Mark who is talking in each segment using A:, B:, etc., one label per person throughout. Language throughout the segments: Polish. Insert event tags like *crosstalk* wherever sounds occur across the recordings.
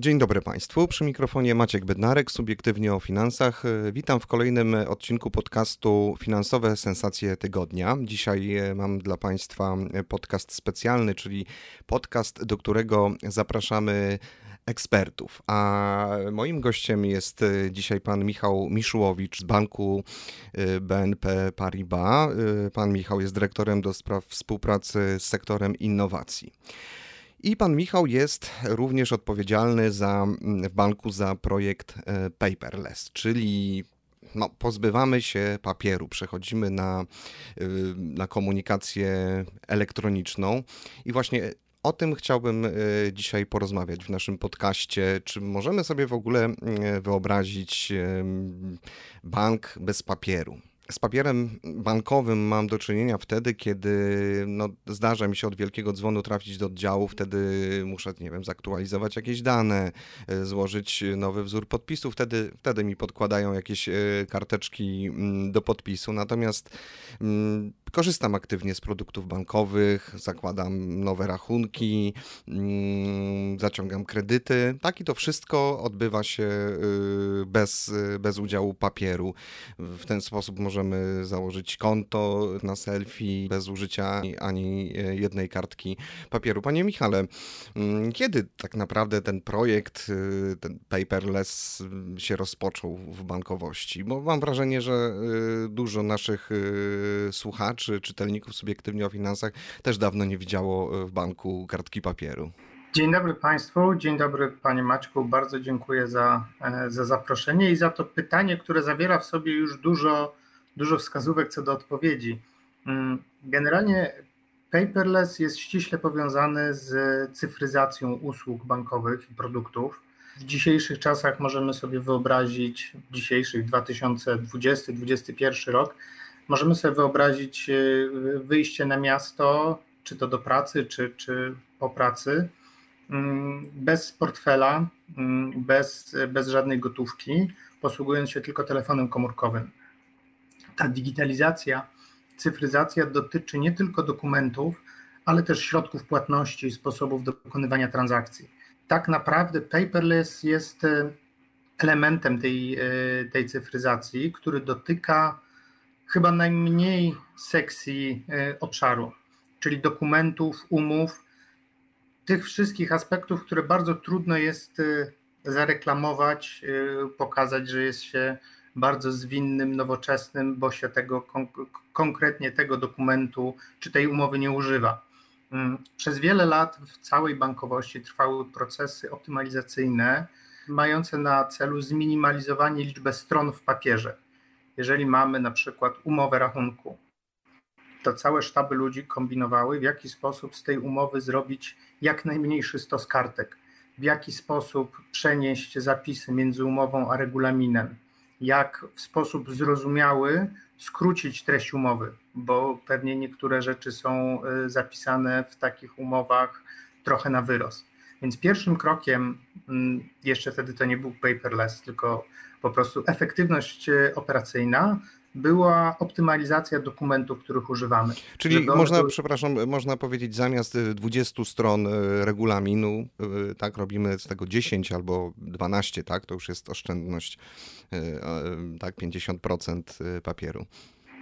A: Dzień dobry Państwu. Przy mikrofonie Maciek Bednarek, subiektywnie o finansach. Witam w kolejnym odcinku podcastu Finansowe Sensacje Tygodnia. Dzisiaj e, mam dla Państwa podcast specjalny, czyli podcast, do którego zapraszamy ekspertów. A moim gościem jest e, dzisiaj pan Michał Miszułowicz z banku e, BNP Paribas. Pan Michał jest dyrektorem do spraw współpracy z sektorem innowacji. I pan Michał jest również odpowiedzialny za, w banku za projekt e, paperless, czyli no, pozbywamy się papieru, przechodzimy na, e, na komunikację elektroniczną i właśnie o tym chciałbym e, dzisiaj porozmawiać w naszym podcaście. Czy możemy sobie w ogóle wyobrazić bank bez papieru? Z papierem bankowym mam do czynienia wtedy, kiedy no, zdarza mi się od wielkiego dzwonu trafić do oddziału, wtedy muszę, nie wiem, zaktualizować jakieś dane, e, złożyć nowy wzór podpisu, wtedy, wtedy mi podkładają jakieś e, karteczki mm, do podpisu. Natomiast mm, korzystam aktywnie z produktów bankowych, zakładam nowe rachunki, mm, zaciągam kredyty. Tak i to wszystko odbywa się y, bez, bez udziału papieru. W ten sposób możemy założyć konto na selfie bez użycia ani jednej kartki papieru. Panie Michale, mm, kiedy tak naprawdę ten projekt, y, ten paperless się rozpoczął w bankowości? Bo mam wrażenie, że y, dużo naszych słuchaczy czy czytelników subiektywnie o finansach też dawno nie widziało e, w banku kartki papieru.
B: Dzień dobry Państwu, dzień dobry Panie Maćku. Bardzo dziękuję za, e, za zaproszenie i za to pytanie, które zawiera w sobie już dużo, dużo wskazówek co do odpowiedzi. Mm, generalnie paperless jest ściśle powiązany z cyfryzacją usług bankowych i produktów. W dzisiejszych czasach możemy sobie wyobrazić, dzisiejszych 2020-2021 rok, Możemy sobie wyobrazić e, wyjście na miasto, czy to do pracy, czy, czy po pracy, mm, bez portfela, mm, bez, bez żadnej gotówki, posługując się tylko telefonem komórkowym. Ta digitalizacja, cyfryzacja dotyczy nie tylko dokumentów, ale też środków płatności i sposobów dokonywania transakcji. Tak naprawdę paperless jest e, elementem tej, e, tej cyfryzacji, który dotyka chyba najmniej sexy e, obszaru, czyli dokumentów, umów, tych wszystkich aspektów, które bardzo trudno jest e, zareklamować, e, pokazać, że jest się bardzo zwinnym, nowoczesnym, bo się tego konkretnie tego dokumentu czy tej umowy nie używa. Mm, przez wiele lat w całej bankowości trwały procesy optymalizacyjne, mające na celu zminimalizowanie liczby stron w papierze jeżeli mamy na przykład umowę rachunku, to całe sztaby ludzi kombinowały, w jaki sposób z tej umowy zrobić jak najmniejszy stos kartek, w jaki sposób przenieść zapisy między umową a regulaminem, jak w sposób zrozumiały skrócić treść umowy, bo pewnie niektóre rzeczy są y, zapisane w takich umowach trochę na wyrost. Więc pierwszym krokiem, mm, jeszcze wtedy to nie był paperless, tylko po prostu efektywność e, operacyjna była optymalizacja dokumentów, których używamy.
A: Czyli można, przepraszam, można powiedzieć zamiast 20 stron e, regulaminu, e, tak, robimy z tego 10 albo 12, tak, to już jest oszczędność, tak, 50% papieru.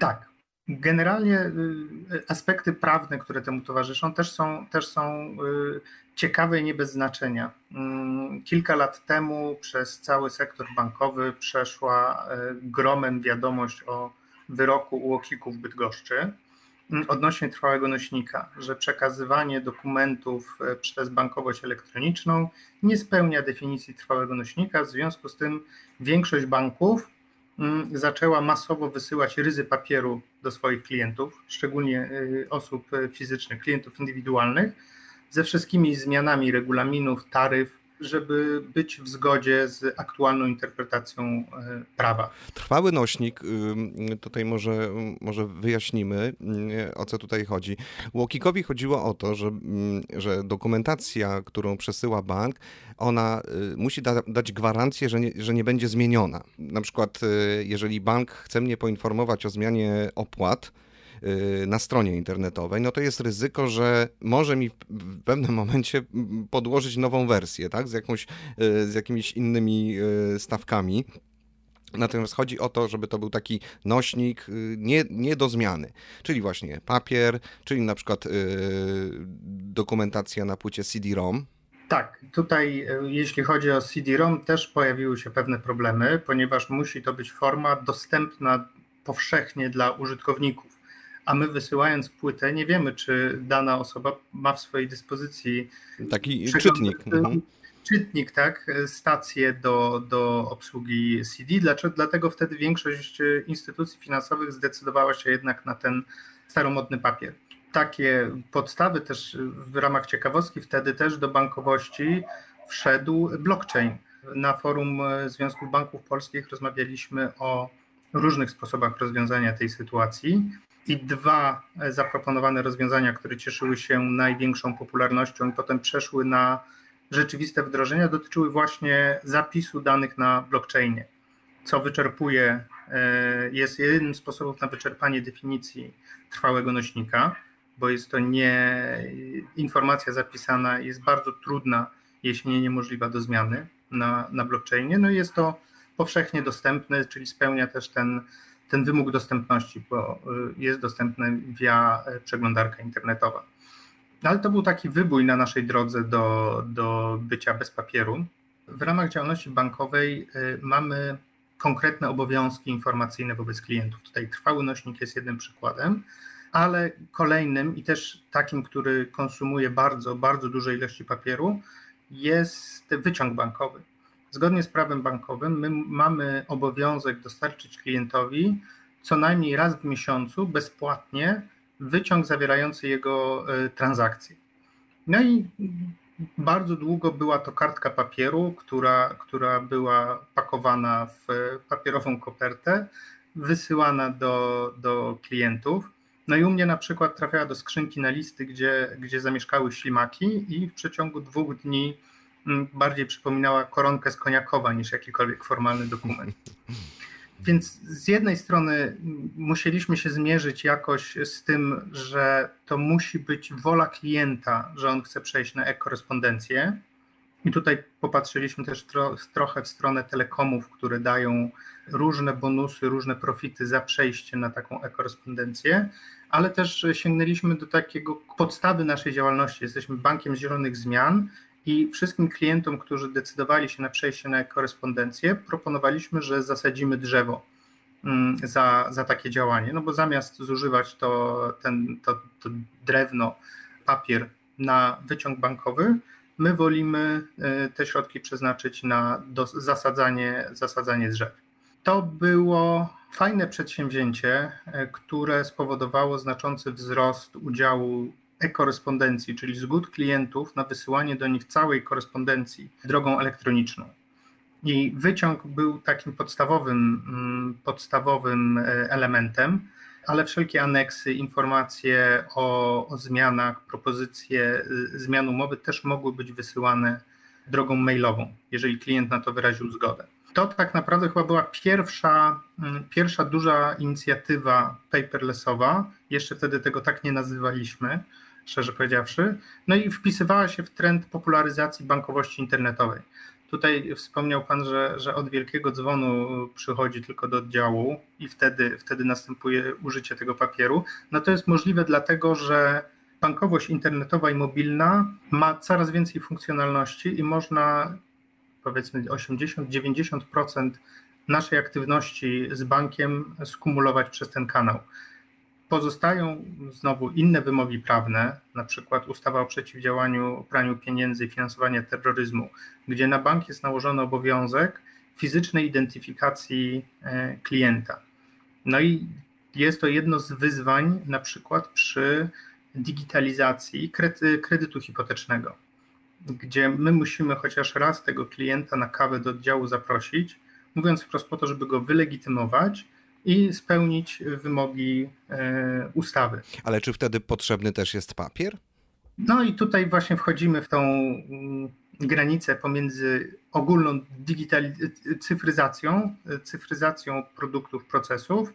B: Tak, Generalnie y, aspekty prawne, które temu towarzyszą, też są, też są y, ciekawe i nie bez znaczenia. Mm, kilka lat temu przez cały sektor bankowy przeszła y, gromem wiadomość o wyroku UOKiK-u w Bydgoszczy mm, odnośnie trwałego nośnika, że przekazywanie dokumentów przez bankowość elektroniczną nie spełnia definicji trwałego nośnika, w związku z tym większość banków zaczęła masowo wysyłać ryzy papieru do swoich klientów, szczególnie y, osób fizycznych, klientów indywidualnych, ze wszystkimi zmianami regulaminów, taryf, żeby być w zgodzie z aktualną interpretacją e, prawa.
A: Trwały nośnik, tutaj może, może wyjaśnimy, o co tutaj chodzi. Łokikowi chodziło o to, że, że dokumentacja, którą przesyła bank, ona y, musi da, dać gwarancję, że nie, że nie będzie zmieniona. Na przykład, y, jeżeli bank chce mnie poinformować o zmianie opłat, na stronie internetowej, no to jest ryzyko, że może mi w pewnym momencie podłożyć nową wersję, tak, z, jakąś, y, z jakimiś innymi y, stawkami. Natomiast chodzi o to, żeby to był taki nośnik nie, nie do zmiany, czyli właśnie papier, czyli na przykład yy, dokumentacja na płycie CD-ROM.
B: Tak, tutaj jeśli chodzi o CD-ROM też pojawiły się pewne problemy, ponieważ musi to być forma dostępna powszechnie dla użytkowników a my wysyłając płytę nie wiemy, czy dana osoba ma w swojej dyspozycji
A: taki czytnik. Mhm.
B: Czytnik, tak, stację do, do obsługi CD. Dlaczego? Dlatego wtedy większość instytucji finansowych zdecydowała się jednak na ten staromodny papier. Takie podstawy też w ramach ciekawostki wtedy też do bankowości wszedł blockchain. Na forum Związku Banków Polskich rozmawialiśmy o różnych sposobach rozwiązania tej sytuacji i dwa zaproponowane rozwiązania, które cieszyły się największą popularnością i potem przeszły na rzeczywiste wdrożenia, dotyczyły właśnie zapisu danych na blockchainie, co wyczerpuje, e, jest jednym z sposobów na wyczerpanie definicji trwałego nośnika, bo jest to nie, informacja zapisana jest bardzo trudna, jeśli nie niemożliwa do zmiany na, na blockchainie. No i jest to powszechnie dostępne, czyli spełnia też ten ten wymóg dostępności, bo y, jest dostępny via e, przeglądarka internetowa. No, ale to był taki wybój na naszej drodze do, do bycia bez papieru. W ramach działalności bankowej y, mamy konkretne obowiązki informacyjne wobec klientów. Tutaj trwały nośnik jest jednym przykładem, ale kolejnym i też takim, który konsumuje bardzo, bardzo duże ilości papieru, jest wyciąg bankowy. Zgodnie z prawem bankowym my mamy obowiązek dostarczyć klientowi co najmniej raz w miesiącu bezpłatnie wyciąg zawierający jego e, transakcje. No i bardzo długo była to kartka papieru, która, która była pakowana w papierową kopertę, wysyłana do, do klientów. No i u mnie na przykład trafiała do skrzynki na listy, gdzie, gdzie zamieszkały ślimaki i w przeciągu dwóch dni bardziej przypominała koronkę z koniakowa niż jakikolwiek formalny dokument. *laughs* Więc z jednej strony musieliśmy się zmierzyć jakoś z tym, że to musi być wola klienta, że on chce przejść na e-korespondencję. I tutaj popatrzyliśmy też tro, trochę w stronę telekomów, które dają różne bonusy, różne profity za przejście na taką e-korespondencję, ale też sięgnęliśmy do takiego podstawy naszej działalności. Jesteśmy bankiem zielonych zmian i wszystkim klientom, którzy decydowali się na przejście na korespondencję, proponowaliśmy, że zasadzimy drzewo mm, za, za takie działanie. No bo zamiast zużywać to, ten, to, to drewno, papier na wyciąg bankowy, my wolimy y, te środki przeznaczyć na do, zasadzanie, zasadzanie drzew. To było fajne przedsięwzięcie, y, które spowodowało znaczący wzrost udziału e-korespondencji, czyli zgód klientów na wysyłanie do nich całej korespondencji drogą elektroniczną. I wyciąg był takim podstawowym, mm, podstawowym e, elementem, ale wszelkie aneksy, informacje o, o zmianach, propozycje y, zmian umowy też mogły być wysyłane drogą mailową, jeżeli klient na to wyraził zgodę. To tak naprawdę chyba była pierwsza, mm, pierwsza duża inicjatywa paperlessowa. Jeszcze wtedy tego tak nie nazywaliśmy szczerze powiedziawszy. No i wpisywała się w trend popularyzacji bankowości internetowej. Tutaj wspomniał Pan, że, że od wielkiego dzwonu przychodzi tylko do oddziału i wtedy, wtedy następuje użycie tego papieru. No to jest możliwe dlatego, że bankowość internetowa i mobilna ma coraz więcej funkcjonalności i można powiedzmy 80-90% naszej aktywności z bankiem skumulować przez ten kanał. Pozostają znowu inne wymogi prawne, na przykład ustawa o przeciwdziałaniu praniu pieniędzy i finansowaniu terroryzmu, gdzie na bank jest nałożony obowiązek fizycznej identyfikacji e, klienta. No i jest to jedno z wyzwań, na przykład przy digitalizacji kredytu hipotecznego. gdzie my musimy chociaż raz tego klienta na kawę do oddziału zaprosić, mówiąc wprost po to, żeby go wylegitymować i spełnić wymogi e, ustawy.
A: Ale czy wtedy potrzebny też jest papier?
B: No i tutaj właśnie wchodzimy w tą mm, granicę pomiędzy ogólną cyfryzacją, cyfryzacją produktów, procesów,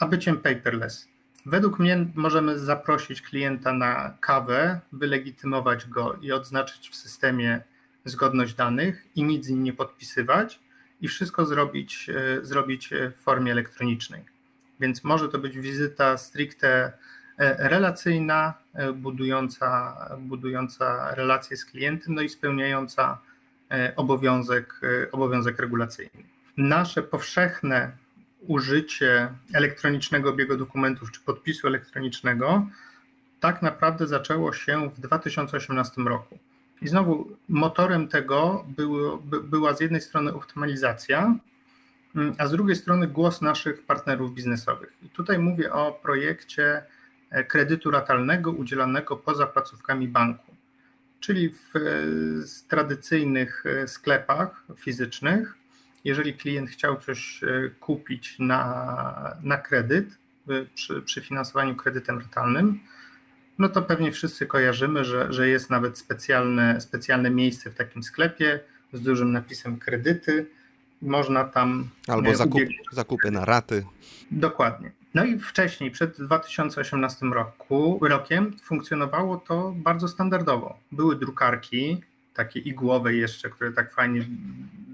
B: a byciem paperless. Według mnie możemy zaprosić klienta na kawę, wylegitymować go i odznaczyć w systemie zgodność danych i nic z nim nie podpisywać i wszystko zrobić, e, zrobić w formie elektronicznej. Więc może to być wizyta stricte e, relacyjna, e, budująca, budująca relacje z klientem, no i spełniająca obowiązek, obowiązek regulacyjny. Nasze powszechne użycie elektronicznego obiegu dokumentów czy podpisu elektronicznego tak naprawdę zaczęło się w 2018 roku. I znowu motorem tego było, by, była z jednej strony optymalizacja, mm, a z drugiej strony głos naszych partnerów biznesowych. I tutaj mówię o projekcie e, kredytu ratalnego udzielanego poza placówkami banku, czyli w, e, tradycyjnych e, sklepach fizycznych jeżeli klient chciał coś kupić na, na kredyt, przy, przy finansowaniu kredytem ratalnym, no to pewnie wszyscy kojarzymy, że, że jest nawet specjalne, specjalne miejsce w takim sklepie z dużym napisem kredyty. Można tam.
A: Albo e, zakup, zakupy na raty.
B: Dokładnie. No i wcześniej, przed 2018 roku, rokiem, funkcjonowało to bardzo standardowo. Były drukarki, takie igłowe jeszcze, które tak fajnie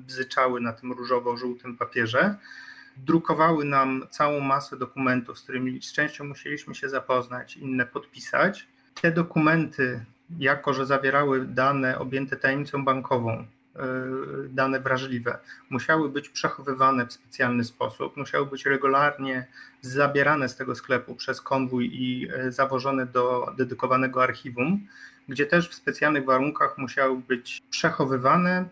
B: bzyczały na tym różowo-żółtym papierze. Drukowały nam całą masę dokumentów, z którymi z częścią musieliśmy się zapoznać, inne podpisać. Te dokumenty, jako że zawierały dane objęte tajemnicą bankową, e, dane wrażliwe, musiały być przechowywane w specjalny sposób, musiały być regularnie zabierane z tego sklepu przez konwój i e, zawożone do dedykowanego archiwum gdzie też w specjalnych warunkach musiały być przechowywane,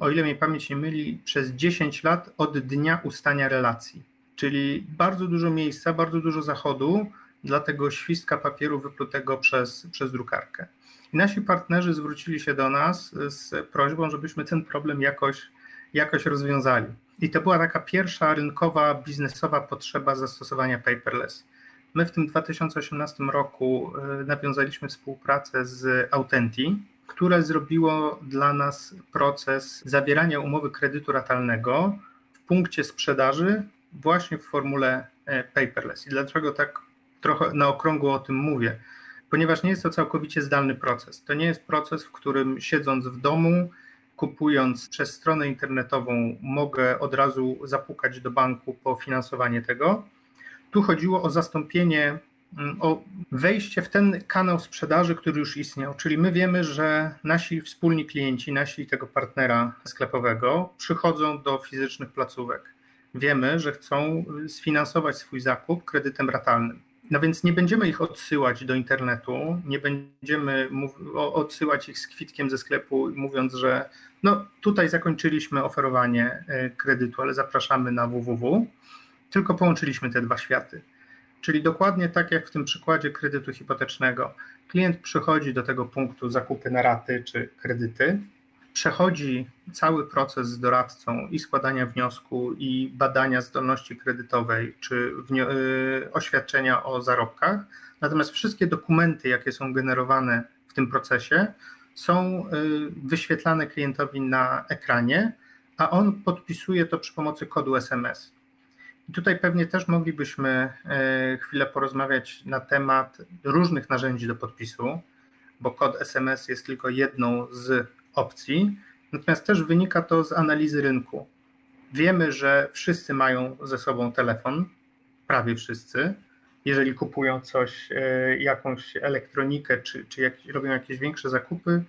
B: o ile mnie pamięć nie myli, przez 10 lat od dnia ustania relacji. Czyli bardzo dużo miejsca, bardzo dużo zachodu dla tego świstka papieru wyplutego przez, przez drukarkę. I nasi partnerzy zwrócili się do nas z prośbą, żebyśmy ten problem jakoś, jakoś rozwiązali. I to była taka pierwsza rynkowa, biznesowa potrzeba zastosowania paperless. My w tym 2018 roku e, nawiązaliśmy współpracę z Autenti, które zrobiło dla nas proces zawierania umowy kredytu ratalnego w punkcie sprzedaży właśnie w formule e, paperless. I dlaczego tak trochę na okrągło o tym mówię? Ponieważ nie jest to całkowicie zdalny proces. To nie jest proces, w którym siedząc w domu, kupując przez stronę internetową, mogę od razu zapukać do banku po finansowanie tego tu chodziło o zastąpienie, mm, o wejście w ten kanał sprzedaży, który już istniał. Czyli my wiemy, że nasi wspólni klienci, nasi tego partnera sklepowego przychodzą do fizycznych placówek. Wiemy, że chcą sfinansować swój zakup kredytem ratalnym. No więc nie będziemy ich odsyłać do internetu, nie będziemy odsyłać ich z kwitkiem ze sklepu, mówiąc, że no tutaj zakończyliśmy oferowanie e, kredytu, ale zapraszamy na www tylko połączyliśmy te dwa światy. Czyli dokładnie tak jak w tym przykładzie kredytu hipotecznego. Klient przychodzi do tego punktu zakupy na raty czy kredyty, przechodzi cały proces z doradcą i składania wniosku, i badania zdolności kredytowej, czy y, oświadczenia o zarobkach. Natomiast wszystkie dokumenty, jakie są generowane w tym procesie, są y, wyświetlane klientowi na ekranie, a on podpisuje to przy pomocy kodu SMS. I tutaj pewnie też moglibyśmy e, chwilę porozmawiać na temat różnych narzędzi do podpisu, bo kod SMS jest tylko jedną z opcji, natomiast też wynika to z analizy rynku. Wiemy, że wszyscy mają ze sobą telefon, prawie wszyscy. Jeżeli kupują coś, e, jakąś elektronikę, czy, czy robią jakieś większe zakupy,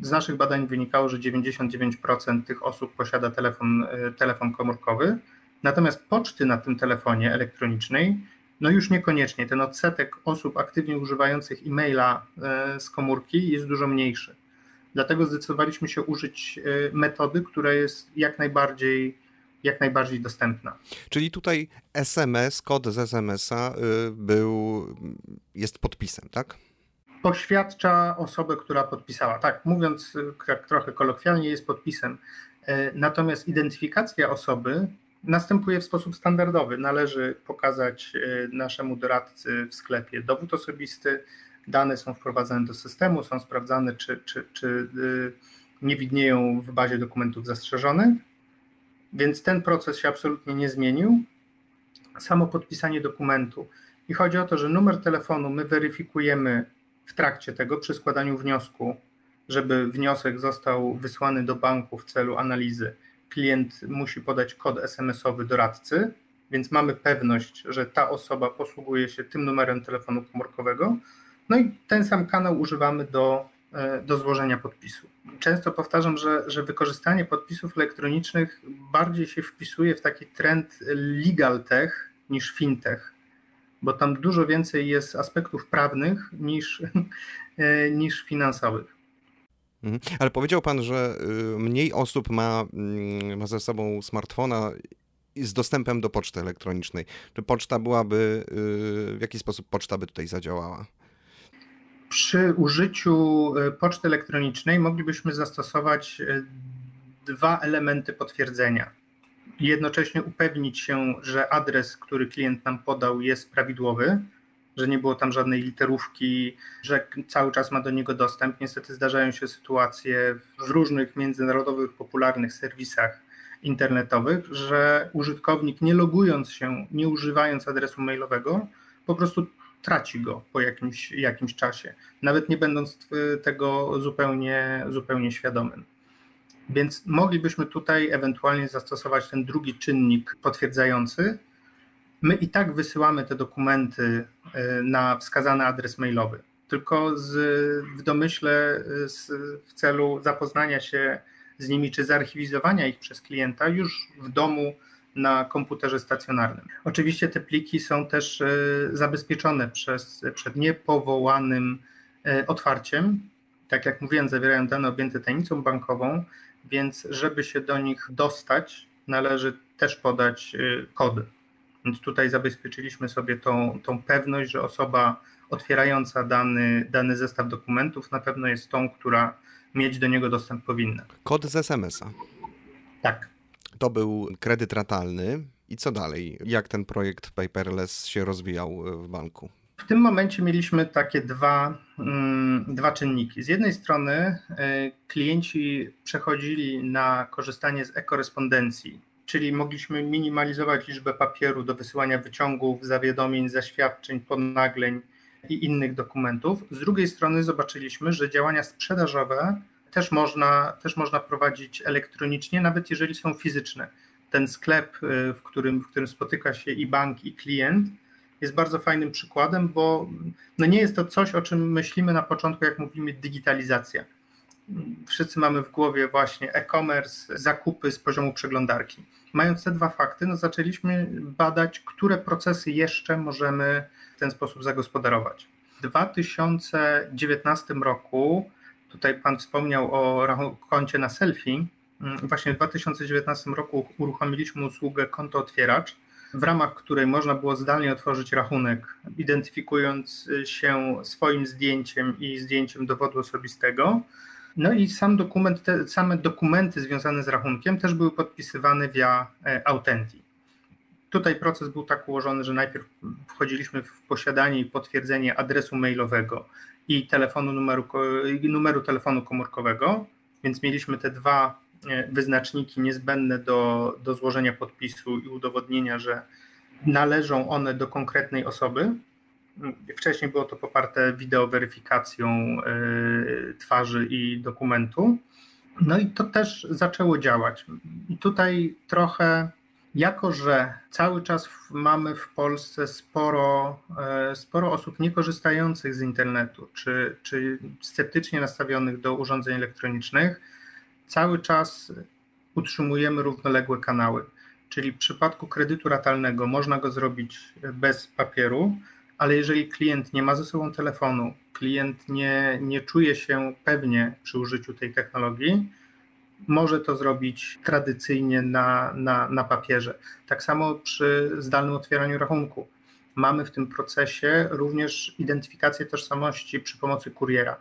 B: z naszych badań wynikało, że 99% tych osób posiada telefon, e, telefon komórkowy. Natomiast poczty na tym telefonie elektronicznej, no już niekoniecznie. Ten odsetek osób aktywnie używających e-maila e, z komórki jest dużo mniejszy. Dlatego zdecydowaliśmy się użyć e, metody, która jest jak najbardziej, jak najbardziej dostępna.
A: Czyli tutaj SMS, kod z SMS-a y, był, jest podpisem, tak?
B: poświadcza osobę, która podpisała. Tak, mówiąc tak trochę kolokwialnie, jest podpisem. Natomiast identyfikacja osoby następuje w sposób standardowy. Należy pokazać naszemu doradcy w sklepie dowód osobisty, dane są wprowadzane do systemu, są sprawdzane, czy, czy, czy nie widnieją w bazie dokumentów zastrzeżonych, więc ten proces się absolutnie nie zmienił. Samo podpisanie dokumentu. I chodzi o to, że numer telefonu my weryfikujemy w trakcie tego przy składaniu wniosku, żeby wniosek został wysłany do banku w celu analizy. Klient musi podać kod SMS-owy doradcy, więc mamy pewność, że ta osoba posługuje się tym numerem telefonu komórkowego. No i ten sam kanał używamy do E, do złożenia podpisu. Często powtarzam, że, że wykorzystanie podpisów elektronicznych bardziej się wpisuje w taki trend legal tech niż fintech, bo tam dużo więcej jest aspektów prawnych niż, *laughs* e, niż finansowych.
A: Mhm. Ale powiedział Pan, że y, mniej osób ma, mm, ma ze sobą smartfona z dostępem do poczty elektronicznej. Czy poczta byłaby, y, w jaki sposób poczta by tutaj zadziałała?
B: Przy użyciu e, poczty elektronicznej moglibyśmy zastosować dwa elementy potwierdzenia. Jednocześnie upewnić się, że adres, który klient nam podał, jest prawidłowy, że nie było tam żadnej literówki, że cały czas ma do niego dostęp. Niestety zdarzają się sytuacje w różnych międzynarodowych, popularnych serwisach internetowych, że użytkownik nie logując się, nie używając adresu mailowego, po prostu traci go po jakimś, jakimś czasie, nawet nie będąc tego zupełnie, zupełnie świadomym. Więc moglibyśmy tutaj ewentualnie zastosować ten drugi czynnik potwierdzający. My i tak wysyłamy te dokumenty e, na wskazany adres mailowy, tylko z, w domyśle z, w celu zapoznania się z nimi czy zarchiwizowania ich przez klienta już w domu na komputerze stacjonarnym. Oczywiście te pliki są też e, zabezpieczone przez, przed niepowołanym e, otwarciem. Tak jak mówiłem, zawierają dane objęte tajemnicą bankową, więc żeby się do nich dostać, należy też podać e, kody. Więc tutaj zabezpieczyliśmy sobie tą, tą pewność, że osoba otwierająca dany, dany zestaw dokumentów na pewno jest tą, która mieć do niego dostęp powinna.
A: Kod z SMS-a.
B: Tak.
A: To był kredyt ratalny. I co dalej? Jak ten projekt paperless się rozwijał w banku?
B: W tym momencie mieliśmy takie dwa, mm, dwa czynniki. Z jednej strony e, klienci przechodzili na korzystanie z e-korespondencji, czyli mogliśmy minimalizować liczbę papieru do wysyłania wyciągów, zawiadomień, zaświadczeń, podnagleń i innych dokumentów. Z drugiej strony zobaczyliśmy, że działania sprzedażowe też można, też można prowadzić elektronicznie, nawet jeżeli są fizyczne. Ten sklep, y, w którym, w którym spotyka się i bank, i klient, jest bardzo fajnym przykładem, bo no nie jest to coś, o czym myślimy na początku, jak mówimy digitalizacja. Wszyscy mamy w głowie właśnie e-commerce, zakupy z poziomu przeglądarki. Mając te dwa fakty, no zaczęliśmy badać, które procesy jeszcze możemy w ten sposób zagospodarować. W 2019 roku Tutaj Pan wspomniał o koncie na selfie. Mm, właśnie w 2019 roku uruchomiliśmy usługę konto otwieracz, w ramach której można było zdalnie otworzyć rachunek, identyfikując się swoim zdjęciem i zdjęciem dowodu osobistego. No i sam dokument, te same dokumenty związane z rachunkiem też były podpisywane via e, Authentic. Tutaj proces był tak ułożony, że najpierw wchodziliśmy w posiadanie i potwierdzenie adresu mailowego, i telefonu numeru, numeru telefonu komórkowego, więc mieliśmy te dwa e, wyznaczniki niezbędne do, do złożenia podpisu i udowodnienia, że należą one do konkretnej osoby. Wcześniej było to poparte wideoweryfikacją e, twarzy i dokumentu. No i to też zaczęło działać. I tutaj trochę jako, że cały czas mamy w Polsce sporo, e, sporo osób niekorzystających z internetu, czy, czy sceptycznie nastawionych do urządzeń elektronicznych, cały czas utrzymujemy równoległe kanały. Czyli w przypadku kredytu ratalnego można go zrobić bez papieru, ale jeżeli klient nie ma ze sobą telefonu, klient nie, nie czuje się pewnie przy użyciu tej technologii, może to zrobić tradycyjnie na, na, na papierze. Tak samo przy zdalnym otwieraniu rachunku. mamy w tym procesie również identyfikację tożsamości przy pomocy kuriera.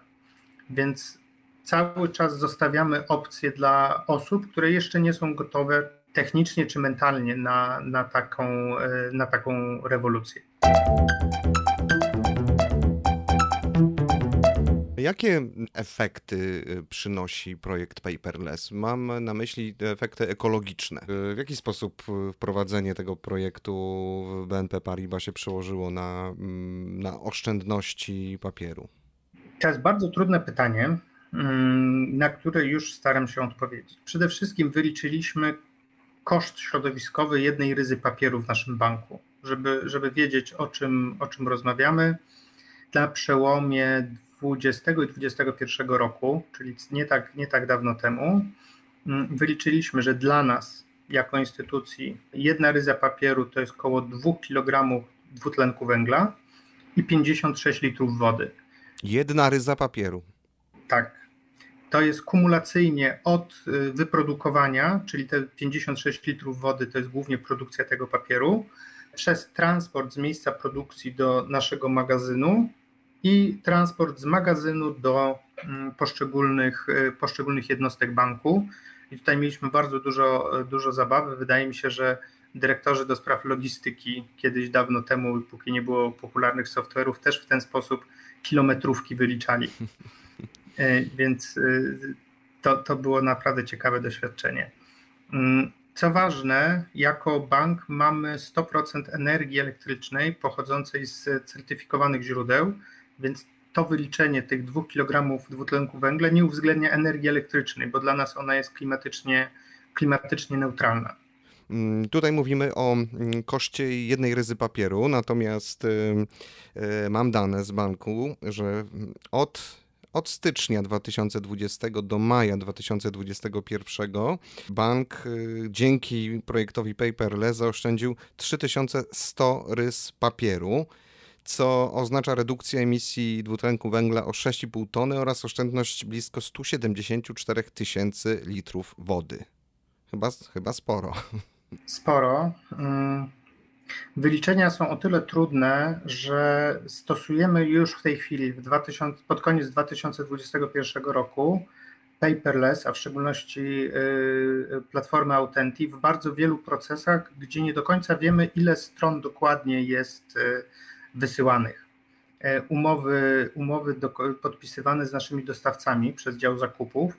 B: Więc cały czas zostawiamy opcje dla osób, które jeszcze nie są gotowe technicznie czy mentalnie na, na, taką, e, na taką rewolucję.
A: Jakie efekty y, przynosi projekt Paperless? Mam na myśli efekty ekologiczne. W jaki sposób wprowadzenie tego projektu w BNP Paribas się przełożyło na, mm, na oszczędności papieru?
B: To jest bardzo trudne pytanie, mm, na które już staram się odpowiedzieć. Przede wszystkim wyliczyliśmy koszt środowiskowy jednej ryzy papieru w naszym banku, żeby, żeby wiedzieć o czym, o czym rozmawiamy. Na przełomie 20 i 21 roku, czyli nie tak, nie tak dawno temu, mm, wyliczyliśmy, że dla nas jako instytucji jedna ryza papieru to jest około 2 kg dwutlenku węgla i 56 litrów wody.
A: Jedna ryza papieru.
B: Tak. To jest kumulacyjnie od y, wyprodukowania, czyli te 56 litrów wody to jest głównie produkcja tego papieru, przez transport z miejsca produkcji do naszego magazynu i transport z magazynu do mm, poszczególnych, y, poszczególnych jednostek banku. I tutaj mieliśmy bardzo dużo, dużo zabawy. Wydaje mi się, że dyrektorzy do spraw logistyki kiedyś dawno temu, póki nie było popularnych software'ów, też w ten sposób kilometrówki wyliczali. *laughs* Y, więc y, to, to było naprawdę ciekawe doświadczenie. Mm, co ważne, jako bank mamy 100% energii elektrycznej pochodzącej z certyfikowanych źródeł, więc to wyliczenie tych 2 kg dwutlenku węgla nie uwzględnia energii elektrycznej, bo dla nas ona jest klimatycznie, klimatycznie neutralna.
A: Mm, tutaj mówimy o mm, koszcie jednej ryzy papieru, natomiast y, y, mam dane z banku, że od od stycznia 2020 do maja 2021 bank y, dzięki projektowi Paperless zaoszczędził 3100 rys papieru co oznacza redukcję emisji dwutlenku węgla o 6,5 tony oraz oszczędność blisko 174 tysięcy litrów wody. Chyba, chyba sporo.
B: Sporo. Mm, wyliczenia są o tyle trudne, że stosujemy już w tej chwili, w 2000, pod koniec 2021 roku, paperless, a w szczególności y, platformy Authenti w bardzo wielu procesach, gdzie nie do końca wiemy, ile stron dokładnie jest y, wysyłanych. E, umowy, umowy do, podpisywane z naszymi dostawcami przez dział zakupów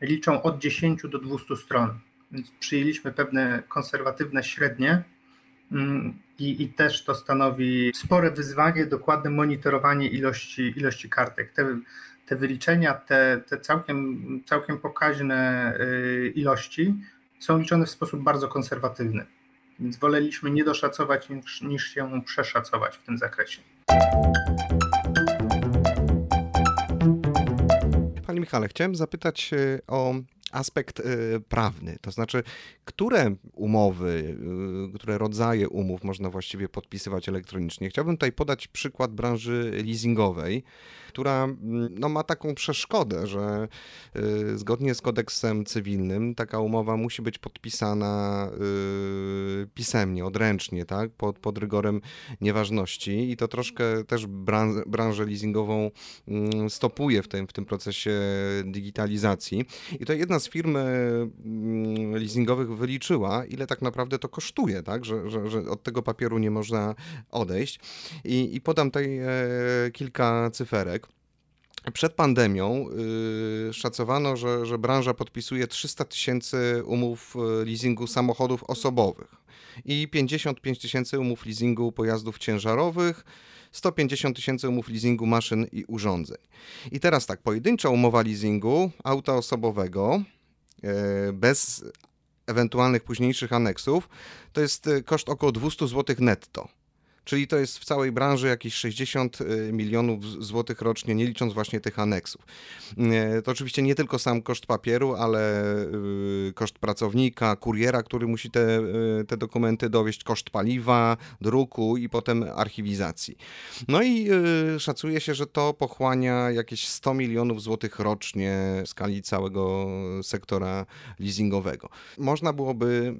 B: liczą od 10 do 200 stron, więc przyjęliśmy pewne konserwatywne średnie i, i też to stanowi spore wyzwanie, dokładne monitorowanie ilości, ilości kartek. Te, te wyliczenia, te, te całkiem, całkiem pokaźne y, ilości są liczone w sposób bardzo konserwatywny. Więc woleliśmy nie doszacować niż, niż się przeszacować w tym zakresie.
A: Panie Michale, chciałem zapytać e, o aspekt e, prawny, to znaczy, które umowy, e, które rodzaje umów można właściwie podpisywać elektronicznie. Chciałbym tutaj podać przykład branży leasingowej która mm, no, ma taką przeszkodę, że y, zgodnie z kodeksem cywilnym taka umowa musi być podpisana y, pisemnie, odręcznie, tak, pod, pod rygorem nieważności i to troszkę też bran, branżę leasingową y, stopuje w tym, w tym procesie digitalizacji. I to jedna z firm mm, leasingowych wyliczyła, ile tak naprawdę to kosztuje, tak, że, że, że od tego papieru nie można odejść. I, i podam tutaj e, kilka cyferek. Przed pandemią yy, szacowano, że, że branża podpisuje 300 tysięcy umów y, leasingu samochodów osobowych i 55 tysięcy umów leasingu pojazdów ciężarowych, 150 tysięcy umów leasingu maszyn i urządzeń. I teraz tak, pojedyncza umowa leasingu auta osobowego yy, bez ewentualnych późniejszych aneksów to jest y, koszt około 200 zł netto czyli to jest w całej branży jakieś 60 y, milionów złotych rocznie, nie licząc właśnie tych aneksów. Y, to oczywiście nie tylko sam koszt papieru, ale y, koszt pracownika, kuriera, który musi te, te dokumenty dowieść, koszt paliwa, druku i potem archiwizacji. No i szacuje się, że to pochłania jakieś 100 milionów złotych rocznie w skali całego sektora leasingowego. Można byłoby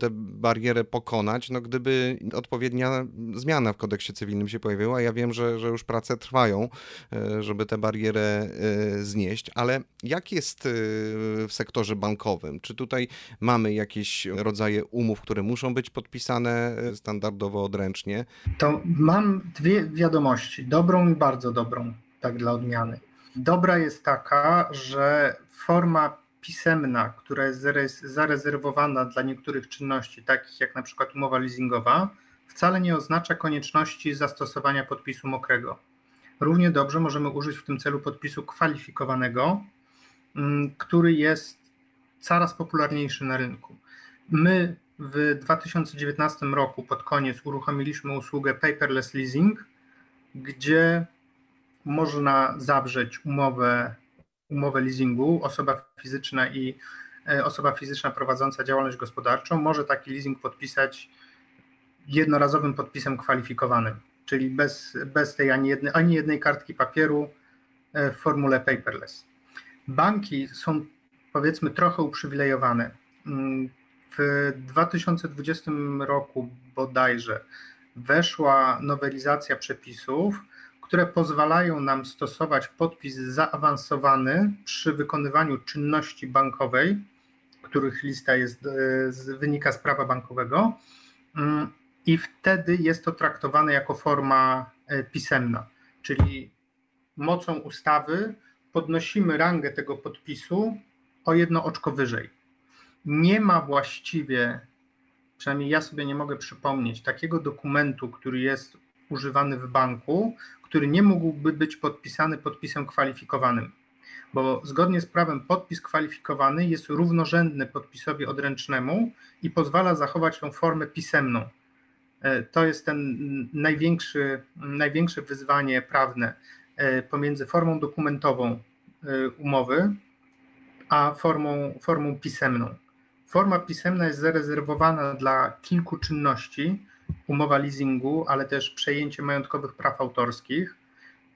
A: tę barierę pokonać, no gdyby odpowiednia zmiana zmiana w kodeksie cywilnym się pojawiła. Ja wiem, że, że już prace trwają, e, żeby tę barierę e, znieść, ale jak jest e, w sektorze bankowym? Czy tutaj mamy jakieś rodzaje umów, które muszą być podpisane standardowo odręcznie?
B: To mam dwie wiadomości, dobrą i bardzo dobrą, tak dla odmiany. Dobra jest taka, że forma pisemna, która jest zarezerwowana dla niektórych czynności, takich jak na przykład umowa leasingowa, wcale nie oznacza konieczności zastosowania podpisu mokrego. Równie dobrze możemy użyć w tym celu podpisu kwalifikowanego, mm, który jest coraz popularniejszy na rynku. My w 2019 roku pod koniec uruchomiliśmy usługę paperless leasing, gdzie można zawrzeć umowę umowę leasingu, osoba fizyczna i e, osoba fizyczna prowadząca działalność gospodarczą może taki leasing podpisać jednorazowym podpisem kwalifikowanym, czyli bez, bez tej ani jednej, ani jednej kartki papieru e, w formule paperless. Banki są powiedzmy trochę uprzywilejowane. Mm, w 2020 roku bodajże weszła nowelizacja przepisów, które pozwalają nam stosować podpis zaawansowany przy wykonywaniu czynności bankowej, których lista jest, e, wynika z prawa bankowego, mm, i wtedy jest to traktowane jako forma e, pisemna, czyli mocą ustawy podnosimy rangę tego podpisu o jedno oczko wyżej. Nie ma właściwie, przynajmniej ja sobie nie mogę przypomnieć, takiego dokumentu, który jest używany w banku, który nie mógłby być podpisany podpisem kwalifikowanym. Bo zgodnie z prawem podpis kwalifikowany jest równorzędny podpisowi odręcznemu i pozwala zachować tą formę pisemną. E, to jest ten największy, największe wyzwanie prawne e, pomiędzy formą dokumentową e, umowy a formą, formą pisemną. Forma pisemna jest zarezerwowana dla kilku czynności, umowa leasingu, ale też przejęcie majątkowych praw autorskich,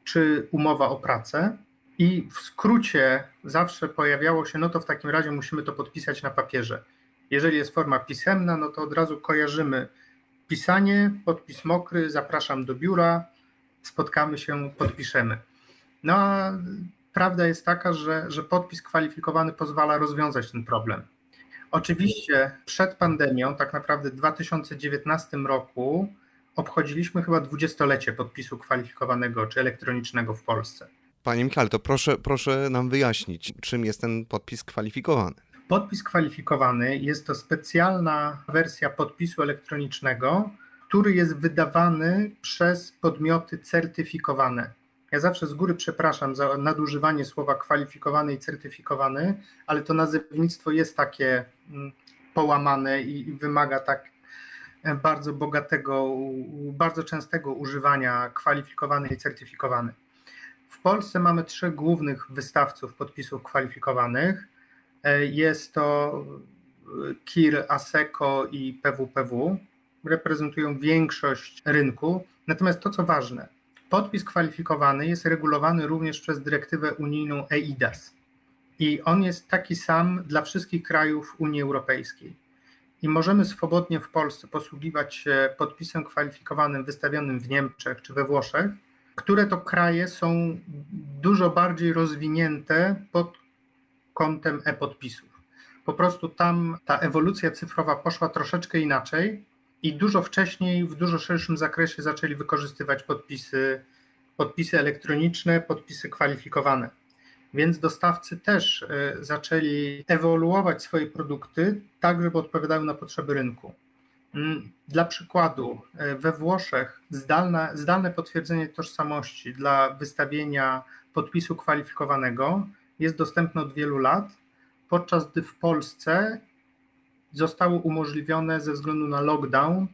B: czy umowa o pracę. I w skrócie zawsze pojawiało się, no to w takim razie musimy to podpisać na papierze. Jeżeli jest forma pisemna, no to od razu kojarzymy pisanie, podpis mokry, zapraszam do biura, spotkamy się, podpiszemy. No a prawda jest taka, że, że podpis kwalifikowany pozwala rozwiązać ten problem. Oczywiście przed pandemią, tak naprawdę w 2019 roku, obchodziliśmy chyba dwudziestolecie podpisu kwalifikowanego czy elektronicznego w Polsce.
A: Panie Michale, to proszę, proszę nam wyjaśnić, czym jest ten podpis kwalifikowany.
B: Podpis kwalifikowany jest to specjalna wersja podpisu elektronicznego, który jest wydawany przez podmioty certyfikowane. Ja zawsze z góry przepraszam za nadużywanie słowa kwalifikowany i certyfikowany, ale to nazewnictwo jest takie mm, połamane i wymaga tak e, bardzo bogatego, bardzo częstego używania kwalifikowany i certyfikowany. W Polsce mamy trzech głównych wystawców podpisów kwalifikowanych. E, jest to e, KIR, ASECO i PWPW. Reprezentują większość rynku. Natomiast to, co ważne, Podpis kwalifikowany jest regulowany również przez dyrektywę unijną EIDAS i on jest taki sam dla wszystkich krajów Unii Europejskiej. I możemy swobodnie w Polsce posługiwać się podpisem kwalifikowanym wystawionym w Niemczech czy we Włoszech, które to kraje są dużo bardziej rozwinięte pod kątem e-podpisów. Po prostu tam ta ewolucja cyfrowa poszła troszeczkę inaczej i dużo wcześniej, w dużo szerszym zakresie zaczęli wykorzystywać podpisy, podpisy elektroniczne, podpisy kwalifikowane. Więc dostawcy też e, zaczęli ewoluować swoje produkty tak, żeby odpowiadały na potrzeby rynku. Mm, dla przykładu, e, we Włoszech zdalne, zdalne potwierdzenie tożsamości dla wystawienia podpisu kwalifikowanego jest dostępne od wielu lat, podczas gdy w Polsce zostało umożliwione ze względu na lockdown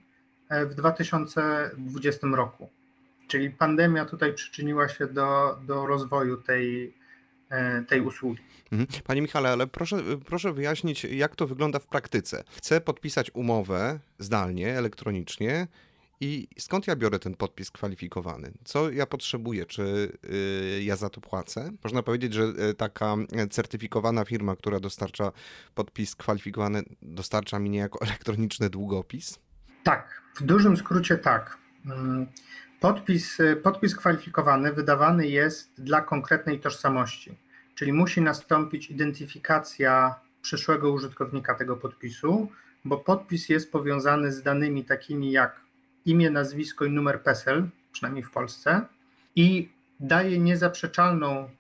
B: e, w 2020 roku. Czyli pandemia tutaj przyczyniła się do, do rozwoju tej, e, tej usługi.
A: Mhm. Panie Michale, ale proszę, proszę wyjaśnić, jak to wygląda w praktyce. Chcę podpisać umowę zdalnie, elektronicznie i skąd ja biorę ten podpis kwalifikowany? Co ja potrzebuję? Czy y, ja za to płacę? Można powiedzieć, że y, taka certyfikowana firma, która dostarcza podpis kwalifikowany, dostarcza mi niejako *laughs* elektroniczny długopis?
B: Tak, w dużym skrócie tak. Mm, podpis, podpis kwalifikowany wydawany jest dla konkretnej tożsamości, czyli musi nastąpić identyfikacja przyszłego użytkownika tego podpisu, bo podpis jest powiązany z danymi takimi jak imię, nazwisko i numer PESEL, przynajmniej w Polsce, i daje niezaprzeczalną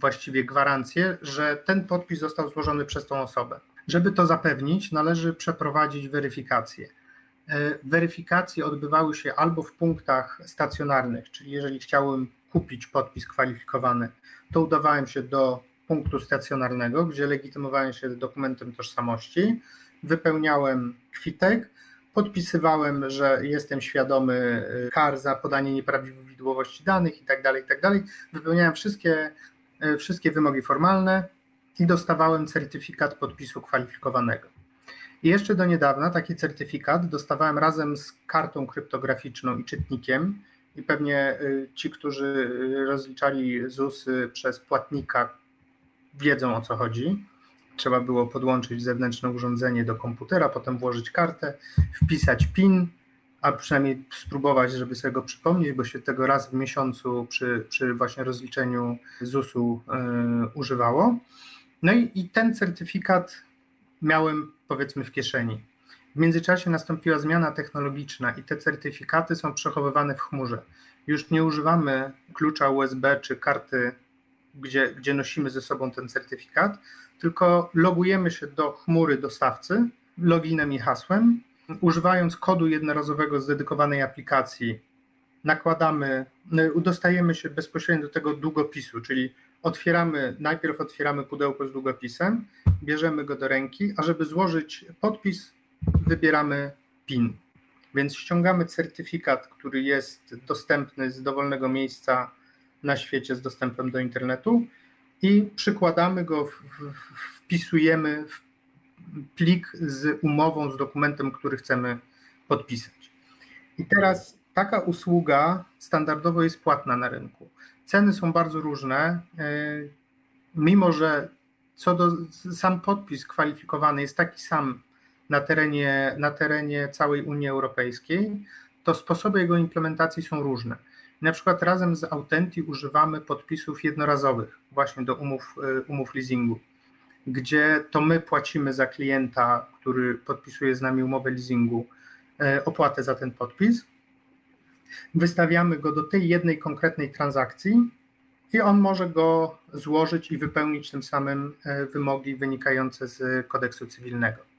B: właściwie gwarancję, że ten podpis został złożony przez tą osobę. Żeby to zapewnić, należy przeprowadzić weryfikację. E, weryfikacje odbywały się albo w punktach stacjonarnych, czyli jeżeli chciałem kupić podpis kwalifikowany, to udawałem się do punktu stacjonarnego, gdzie legitymowałem się dokumentem tożsamości, wypełniałem kwitek, podpisywałem, że jestem świadomy y, kar za podanie nieprawidłowości danych itd., tak itd. Tak wypełniałem wszystkie, y, wszystkie wymogi formalne i dostawałem certyfikat podpisu kwalifikowanego. I jeszcze do niedawna taki certyfikat dostawałem razem z kartą kryptograficzną i czytnikiem. I pewnie y, ci, którzy rozliczali ZUS przez płatnika, wiedzą o co chodzi trzeba było podłączyć zewnętrzne urządzenie do komputera, potem włożyć kartę, wpisać PIN, a przynajmniej spróbować, żeby sobie go przypomnieć, bo się tego raz w miesiącu przy, przy właśnie rozliczeniu ZUS-u yy, używało. No i, i ten certyfikat miałem powiedzmy w kieszeni. W międzyczasie nastąpiła zmiana technologiczna i te certyfikaty są przechowywane w chmurze. Już nie używamy klucza USB czy karty, gdzie, gdzie nosimy ze sobą ten certyfikat, tylko logujemy się do chmury dostawcy loginem i hasłem, używając kodu jednorazowego z dedykowanej aplikacji. Nakładamy, udostajemy się bezpośrednio do tego długopisu, czyli otwieramy, najpierw otwieramy pudełko z długopisem, bierzemy go do ręki, a żeby złożyć podpis, wybieramy PIN. Więc ściągamy certyfikat, który jest dostępny z dowolnego miejsca na świecie z dostępem do internetu i przykładamy go, wpisujemy w plik z umową, z dokumentem, który chcemy podpisać. I teraz taka usługa standardowo jest płatna na rynku. Ceny są bardzo różne, e, mimo że co do sam podpis kwalifikowany jest taki sam na terenie, na terenie całej Unii Europejskiej, to sposoby jego implementacji są różne. Na przykład razem z Autenti używamy podpisów jednorazowych właśnie do umów, e, umów leasingu, gdzie to my płacimy za klienta, który podpisuje z nami umowę leasingu, e, opłatę za ten podpis. Wystawiamy go do tej jednej konkretnej transakcji i on może go złożyć i wypełnić tym samym e, wymogi wynikające z kodeksu cywilnego.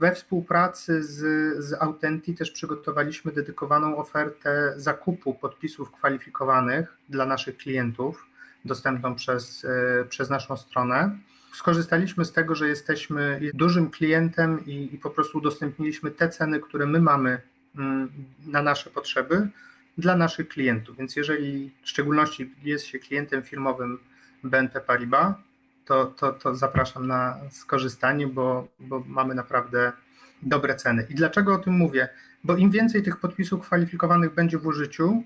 B: We współpracy z, z Autenti też przygotowaliśmy dedykowaną ofertę zakupu podpisów kwalifikowanych dla naszych klientów, dostępną przez, e, przez naszą stronę. Skorzystaliśmy z tego, że jesteśmy dużym klientem i, i po prostu udostępniliśmy te ceny, które my mamy mm, na nasze potrzeby dla naszych klientów. Więc jeżeli w szczególności jest się klientem firmowym BNP Paribas, to, to, to zapraszam na skorzystanie, bo, bo mamy naprawdę dobre ceny. I dlaczego o tym mówię? Bo im więcej tych podpisów kwalifikowanych będzie w użyciu,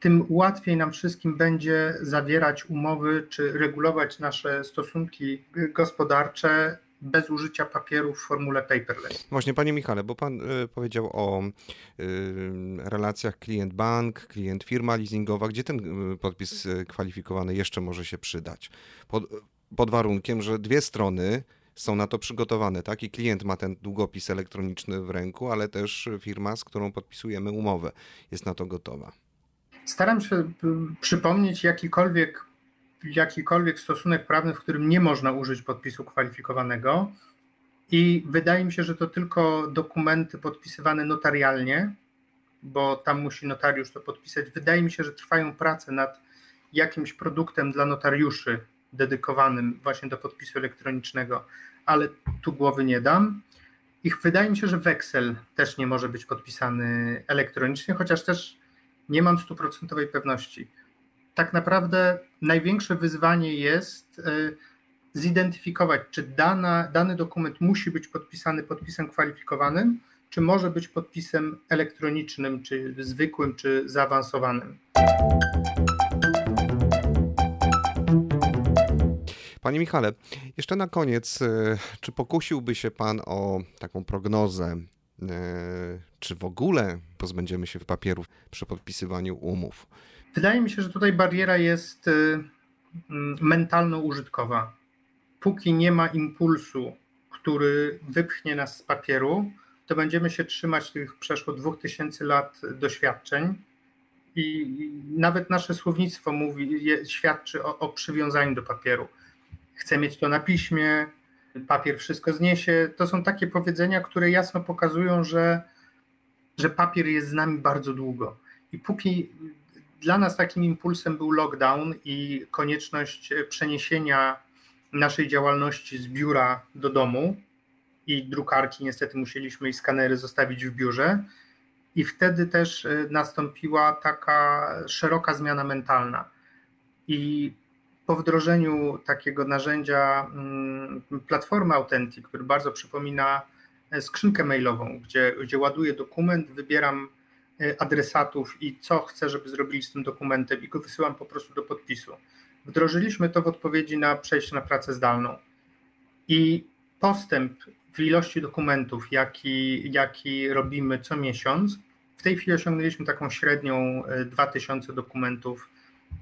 B: tym łatwiej nam wszystkim będzie zawierać umowy czy regulować nasze stosunki gospodarcze bez użycia papieru w formule paperless.
A: Właśnie, panie Michale, bo pan y, powiedział o y, relacjach klient-bank, klient-firma leasingowa, gdzie ten y, podpis kwalifikowany jeszcze może się przydać? Pod warunkiem, że dwie strony są na to przygotowane, tak? I klient ma ten długopis elektroniczny w ręku, ale też firma, z którą podpisujemy umowę, jest na to gotowa.
B: Staram się przypomnieć jakikolwiek, jakikolwiek stosunek prawny, w którym nie można użyć podpisu kwalifikowanego. I wydaje mi się, że to tylko dokumenty podpisywane notarialnie, bo tam musi notariusz to podpisać. Wydaje mi się, że trwają prace nad jakimś produktem dla notariuszy dedykowanym właśnie do podpisu elektronicznego, ale tu głowy nie dam. Ich wydaje mi się, że weksel też nie może być podpisany elektronicznie, chociaż też nie mam stuprocentowej pewności. Tak naprawdę największe wyzwanie jest y, zidentyfikować, czy dana, dany dokument musi być podpisany podpisem kwalifikowanym, czy może być podpisem elektronicznym, czy zwykłym, czy zaawansowanym.
A: Panie Michale, jeszcze na koniec, y, czy pokusiłby się Pan o taką prognozę czy w ogóle pozbędziemy się papierów przy podpisywaniu umów?
B: Wydaje mi się, że tutaj bariera jest mm, mentalno-użytkowa. Póki nie ma impulsu, który wypchnie nas z papieru, to będziemy się trzymać tych przeszło 2000 lat doświadczeń i nawet nasze słownictwo mówi, świadczy o, o przywiązaniu do papieru. Chcę mieć to na piśmie, papier wszystko zniesie. To są takie powiedzenia, które jasno pokazują, że, że papier jest z nami bardzo długo. I póki dla nas takim impulsem był lockdown i konieczność przeniesienia naszej działalności z biura do domu i drukarki, niestety musieliśmy i skanery zostawić w biurze. I wtedy też e, nastąpiła taka szeroka zmiana mentalna. I po wdrożeniu takiego narzędzia mm, platformy Authentic, który bardzo przypomina e, skrzynkę mailową, gdzie, gdzie ładuję dokument, wybieram e, adresatów i co chcę, żeby zrobili z tym dokumentem i go wysyłam po prostu do podpisu. Wdrożyliśmy to w odpowiedzi na przejście na pracę zdalną. I postęp w ilości dokumentów, jaki, jaki robimy co miesiąc, w tej chwili osiągnęliśmy taką średnią 2000 e, dokumentów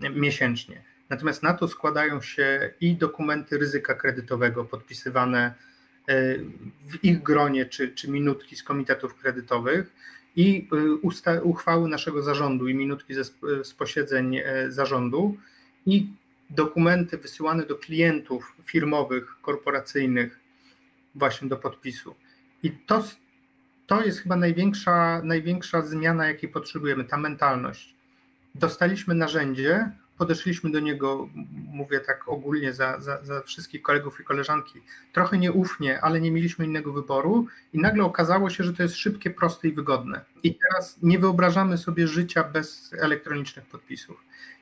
B: miesięcznie. Natomiast na to składają się i dokumenty ryzyka kredytowego podpisywane e, w ich gronie, czy, czy minutki z komitetów kredytowych, i e, usta- uchwały naszego zarządu i minutki ze, z posiedzeń zarządu, i dokumenty wysyłane do klientów firmowych, korporacyjnych, właśnie do podpisu. I to, to jest chyba największa, największa zmiana, jakiej potrzebujemy, ta mentalność. Dostaliśmy narzędzie, podeszliśmy do niego, mówię tak ogólnie za, za, za, wszystkich kolegów i koleżanki, trochę nieufnie, ale nie mieliśmy innego wyboru i nagle okazało się, że to jest szybkie, proste i wygodne. I teraz nie wyobrażamy sobie życia bez elektronicznych podpisów.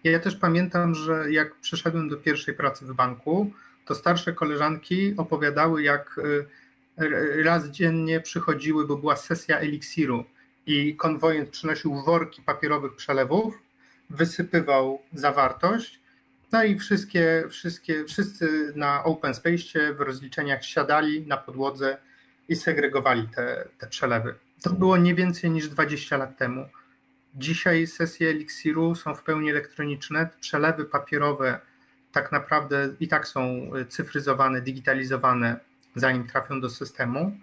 B: Ja też pamiętam, że jak przeszedłem do pierwszej pracy w banku, to starsze koleżanki opowiadały, jak y, raz dziennie przychodziły, bo była sesja eliksiru i konwojent przynosił worki papierowych przelewów, wysypywał zawartość, no i wszystkie, wszystkie, wszyscy na open space w rozliczeniach siadali na podłodze i segregowali te, te przelewy. To było nie więcej niż 20 lat temu. Dzisiaj sesje eliksiru są w pełni elektroniczne, przelewy papierowe tak naprawdę i tak są cyfryzowane, digitalizowane, zanim trafią do systemu.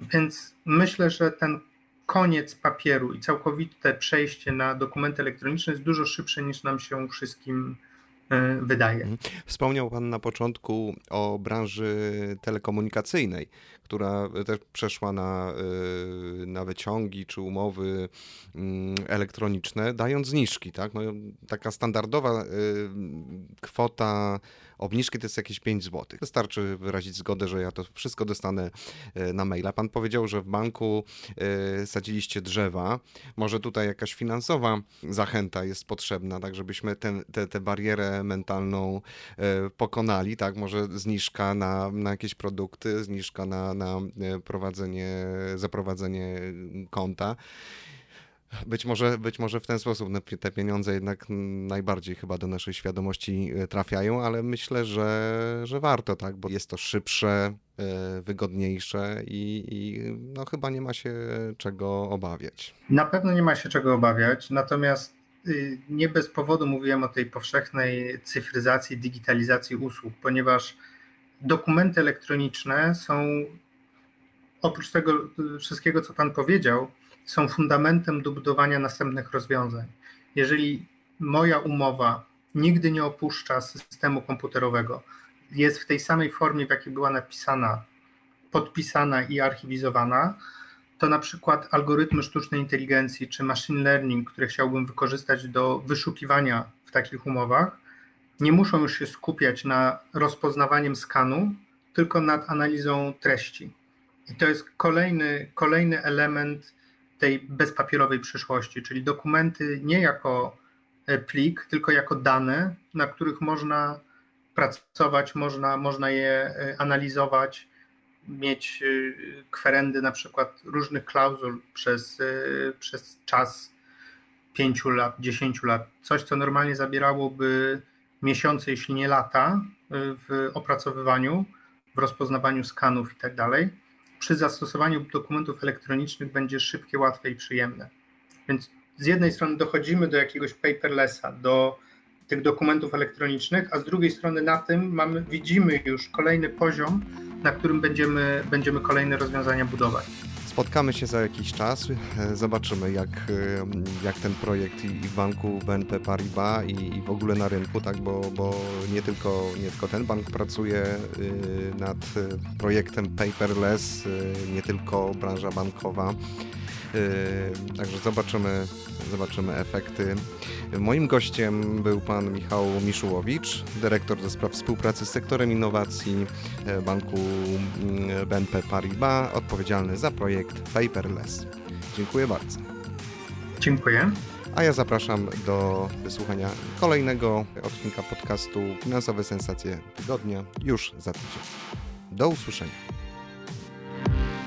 B: Więc myślę, że ten koniec papieru i całkowite przejście na dokumenty elektroniczne jest dużo szybsze niż nam się wszystkim y, wydaje. Mhm.
A: Wspomniał Pan na początku o branży telekomunikacyjnej, która też przeszła na, y, na wyciągi czy umowy mm, elektroniczne, dając zniżki. Tak? No, taka standardowa y, kwota obniżki to jest jakieś 5 zł. Wystarczy wyrazić zgodę, że ja to wszystko dostanę y, na maila. Pan powiedział, że w banku sadziliście drzewa. Może tutaj jakaś finansowa zachęta jest potrzebna, tak żebyśmy tę te, te barierę mentalną pokonali, tak? Może zniżka na, na jakieś produkty, zniżka na, na e, prowadzenie, zaprowadzenie konta. Być może, być może w ten sposób te pieniądze jednak najbardziej chyba do naszej świadomości e, trafiają, ale myślę, że, że warto, tak, bo jest to szybsze, e, wygodniejsze i, i no, chyba nie ma się czego obawiać.
B: Na pewno nie ma się czego obawiać, natomiast y, nie bez powodu mówiłem o tej powszechnej cyfryzacji, digitalizacji usług, ponieważ dokumenty elektroniczne są oprócz tego wszystkiego, co Pan powiedział, są fundamentem do budowania następnych rozwiązań. Jeżeli moja umowa nigdy nie opuszcza systemu komputerowego, jest w tej samej formie, w jakiej była napisana, podpisana i archiwizowana, to na przykład algorytmy sztucznej inteligencji czy machine learning, które chciałbym wykorzystać do wyszukiwania w takich umowach, nie muszą już się skupiać na rozpoznawaniem skanu, tylko nad analizą treści. I to jest kolejny, kolejny element tej bezpapierowej przyszłości, czyli dokumenty nie jako e, plik, tylko jako dane, na których można pracować, można, można je e, analizować, mieć e, kwerendy na przykład różnych klauzul przez, przez czas pięciu lat, dziesięciu lat. Coś, co normalnie zabierałoby miesiące, jeśli nie lata w opracowywaniu, w rozpoznawaniu skanów i tak dalej przy zastosowaniu dokumentów elektronicznych będzie szybkie, łatwe i przyjemne. Więc z jednej strony dochodzimy do jakiegoś paperlessa, do tych dokumentów elektronicznych, a z drugiej strony na tym mamy, widzimy już kolejny poziom, na którym będziemy, będziemy kolejne rozwiązania budować.
A: Spotkamy się za jakiś czas, e, zobaczymy jak, e, jak ten projekt i w banku BNP Paribas i, i w ogóle na rynku, tak, bo, bo nie, tylko, nie tylko ten bank pracuje e, nad projektem paperless, nie tylko branża bankowa. Także zobaczymy, zobaczymy efekty. Moim gościem był pan Michał Miszułowicz, dyrektor do spraw współpracy z sektorem innowacji banku mm, BNP Paribas, odpowiedzialny za projekt Paperless. Dziękuję bardzo.
B: Dziękuję.
A: A ja zapraszam do wysłuchania kolejnego odcinka podcastu Finansowe Sensacje Tygodnia już za tydzień. Do usłyszenia.